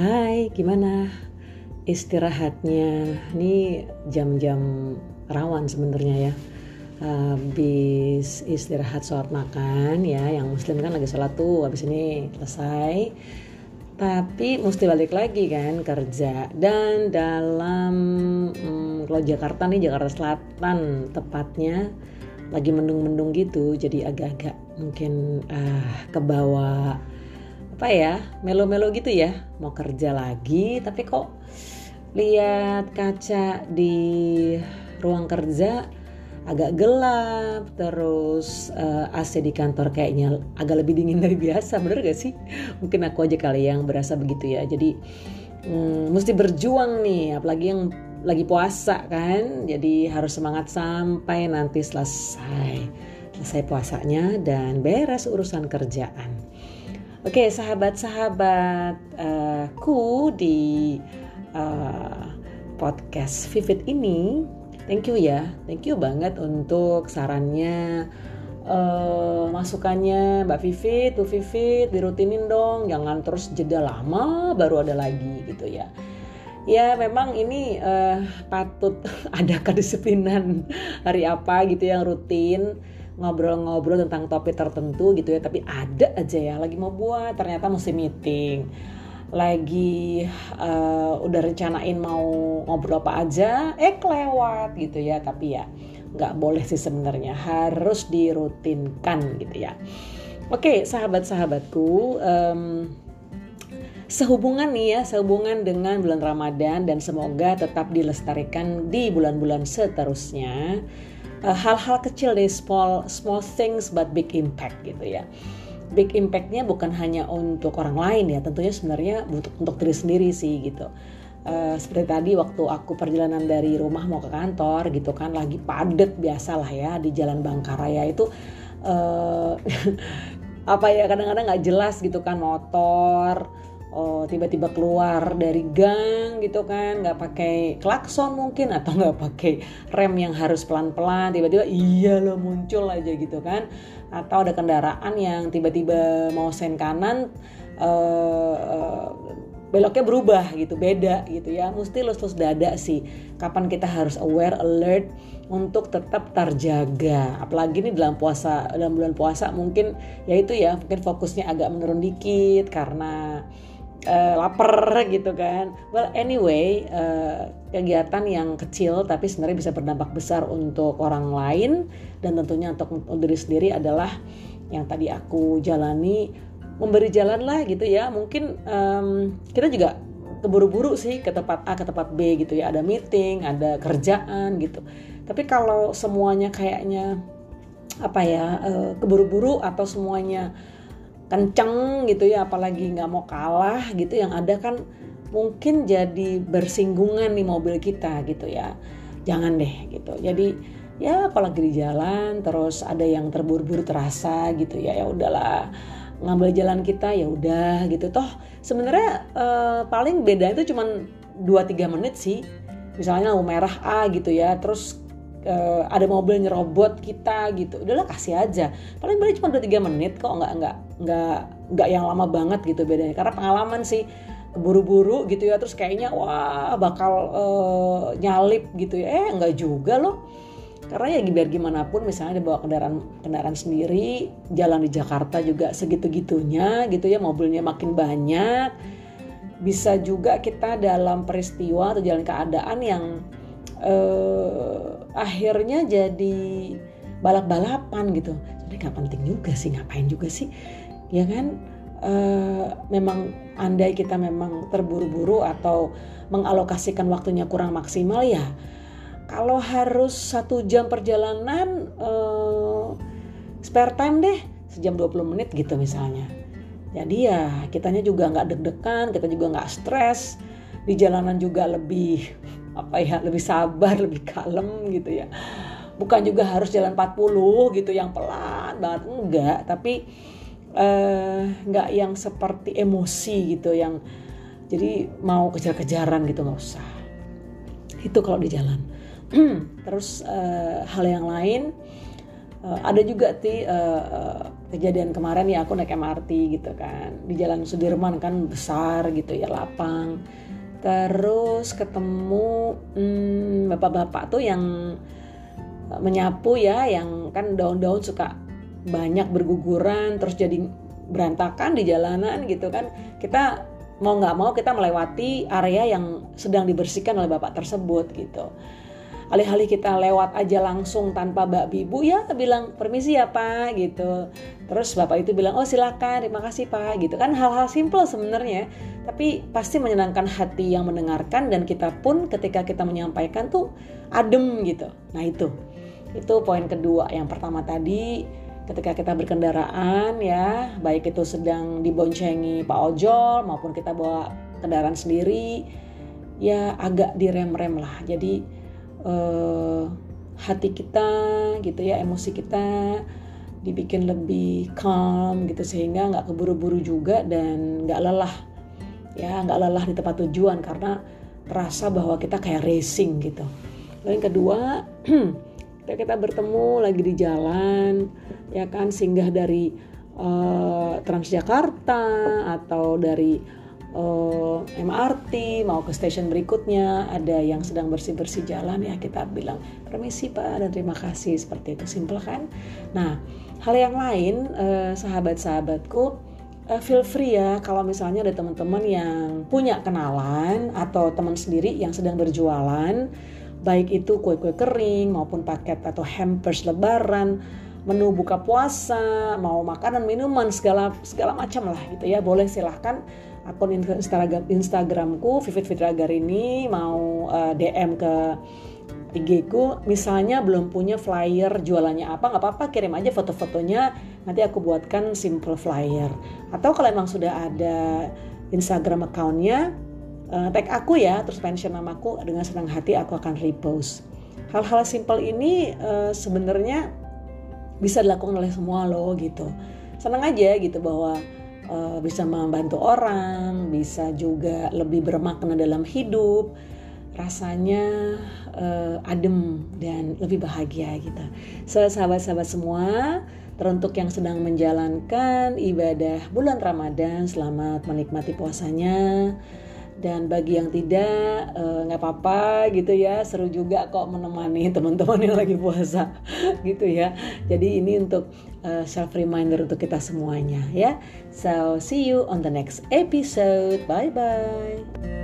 Hai, gimana istirahatnya? Ini jam-jam rawan sebenarnya ya. Habis istirahat sholat makan ya, yang muslim kan lagi sholat tuh, habis ini selesai. Tapi mesti balik lagi kan kerja dan dalam hmm, kalau Jakarta nih Jakarta Selatan tepatnya lagi mendung-mendung gitu, jadi agak-agak mungkin uh, ke bawah apa ya melo-melo gitu ya. Mau kerja lagi tapi kok lihat kaca di ruang kerja agak gelap terus uh, eh, AC di kantor kayaknya agak lebih dingin dari biasa bener gak sih? Mungkin aku aja kali yang berasa begitu ya. Jadi hmm, mesti berjuang nih apalagi yang lagi puasa kan? Jadi harus semangat sampai nanti selesai. Selesai puasanya dan beres urusan kerjaan Oke, sahabat-sahabatku uh, di uh, podcast Vivid ini, thank you ya, thank you banget untuk sarannya, uh, masukannya Mbak Vivid, Bu Vivid, dirutinin dong, jangan terus jeda lama baru ada lagi gitu ya. Ya memang ini uh, patut ada kedisiplinan hari apa gitu yang rutin ngobrol-ngobrol tentang topik tertentu gitu ya tapi ada aja ya lagi mau buat ternyata mesti meeting. Lagi uh, udah rencanain mau ngobrol apa aja eh kelewat gitu ya tapi ya nggak boleh sih sebenarnya harus dirutinkan gitu ya. Oke sahabat-sahabatku um, sehubungan nih ya sehubungan dengan bulan Ramadan dan semoga tetap dilestarikan di bulan-bulan seterusnya hal-hal uh, kecil deh small small things but big impact gitu ya. Big impactnya bukan hanya untuk orang lain ya tentunya sebenarnya untuk untuk diri sendiri sih gitu. Uh, seperti tadi waktu aku perjalanan dari rumah mau ke kantor gitu kan lagi padet biasa lah ya di jalan Bangkaraya itu uh, apa ya kadang-kadang nggak jelas gitu kan motor oh tiba-tiba keluar dari gang gitu kan nggak pakai klakson mungkin atau nggak pakai rem yang harus pelan-pelan tiba-tiba iya lo muncul aja gitu kan. Atau ada kendaraan yang tiba-tiba mau sen kanan uh, beloknya berubah gitu beda gitu ya. Mesti lo terus dada sih. Kapan kita harus aware alert untuk tetap terjaga. Apalagi ini dalam puasa dalam bulan puasa mungkin ya itu ya mungkin fokusnya agak menurun dikit karena uh, lapar gitu kan. Well anyway uh, kegiatan yang kecil tapi sebenarnya bisa berdampak besar untuk orang lain dan tentunya untuk, diri sendiri adalah yang tadi aku jalani memberi jalan lah gitu ya. Mungkin um, kita juga keburu-buru sih ke tempat A ke tempat B gitu ya. Ada meeting, ada kerjaan gitu. Tapi kalau semuanya kayaknya apa ya uh, keburu-buru atau semuanya kenceng gitu ya apalagi nggak mau kalah gitu yang ada kan mungkin jadi bersinggungan nih mobil kita gitu ya. Jangan deh gitu. Jadi ya apalagi di jalan terus ada yang terburu-buru terasa gitu ya ya udahlah. Ngambil jalan kita ya udah gitu. Toh sebenarnya eh, paling beda itu cuma 2-3 menit sih. Misalnya lampu merah A gitu ya terus uh, ada mobil nyerobot kita gitu. Udahlah kasih aja. Paling paling cuma dua tiga menit kok nggak nggak nggak nggak yang lama banget gitu bedanya. Karena pengalaman sih keburu-buru gitu ya terus kayaknya wah bakal uh, nyalip gitu ya. Eh nggak juga loh. Karena ya biar gimana pun misalnya dibawa kendaraan kendaraan sendiri jalan di Jakarta juga segitu gitunya gitu ya mobilnya makin banyak. Bisa juga kita dalam peristiwa atau jalan keadaan yang uh, akhirnya jadi balap-balapan gitu. Jadi nggak penting juga sih ngapain juga sih? Ya kan? Uh, memang andai kita memang terburu-buru atau mengalokasikan waktunya kurang maksimal ya kalau harus satu jam perjalanan uh, spare time deh sejam 20 menit gitu misalnya. Jadi ya kitanya juga nggak deg-degan kita juga nggak stres di jalanan juga lebih apa ya lebih sabar lebih kalem gitu ya. Bukan juga harus jalan 40 gitu yang pelan banget enggak. Tapi uh, enggak yang seperti emosi gitu yang jadi mau kejar-kejaran gitu nggak usah. Itu kalau di jalan. Terus uh, hal yang lain uh, ada juga ti uh, kejadian kemarin ya aku naik MRT gitu kan. Di Jalan Sudirman kan besar gitu ya lapang terus ketemu hmm, bapak-bapak tuh yang menyapu ya yang kan daun-daun suka banyak berguguran terus jadi berantakan di jalanan gitu kan. Kita mau nggak mau kita melewati area yang sedang dibersihkan oleh bapak tersebut gitu alih-alih kita lewat aja langsung tanpa mbak bibu ya bilang permisi ya pak gitu. Terus bapak itu bilang oh silakan terima kasih pak gitu. Kan hal-hal simple sebenarnya tapi pasti menyenangkan hati yang mendengarkan dan kita pun ketika kita menyampaikan tuh adem gitu. Nah itu. Itu poin kedua. Yang pertama tadi ketika kita berkendaraan ya baik itu sedang diboncengi pak ojol maupun kita bawa kendaraan sendiri ya agak direm-rem lah jadi uh, hati kita gitu ya emosi kita dibikin lebih calm gitu sehingga nggak keburu-buru juga dan nggak lelah ya nggak lelah di tempat tujuan karena terasa bahwa kita kayak racing gitu. Lalu yang kedua kita kita bertemu lagi di jalan ya kan singgah dari uh, Transjakarta atau dari uh, eh, MRT mau ke stasiun berikutnya ada yang sedang bersih bersih jalan ya kita bilang permisi pak dan terima kasih seperti itu simple kan nah hal yang lain uh, sahabat-sahabatku uh, feel free ya kalau misalnya ada teman-teman yang punya kenalan atau teman sendiri yang sedang berjualan baik itu kue-kue kering maupun paket atau hampers lebaran menu buka puasa, mau makanan, minuman segala segala macam lah gitu ya. Boleh silahkan akun Instagram Instagramku Vivit Fitragar ini mau uh, eh, DM ke IG ku misalnya belum punya flyer jualannya apa nggak apa-apa kirim aja foto-fotonya nanti aku buatkan simple flyer. Atau kalau emang sudah ada Instagram accountnya uh, tag aku ya terus mention namaku dengan senang hati aku akan repost. Hal-hal simple ini uh, sebenarnya bisa dilakukan oleh semua loh gitu. Senang aja gitu bahwa uh, bisa membantu orang, bisa juga lebih bermakna dalam hidup, rasanya uh, adem dan lebih bahagia gitu. So sahabat-sahabat semua, teruntuk yang sedang menjalankan ibadah bulan Ramadan, selamat menikmati puasanya. Dan bagi yang tidak eh, nggak uh, apa-apa gitu ya. Seru juga kok menemani teman-teman yang lagi puasa gitu ya. Jadi ini untuk eh, self reminder untuk kita semuanya ya. So see you on the next episode. Bye bye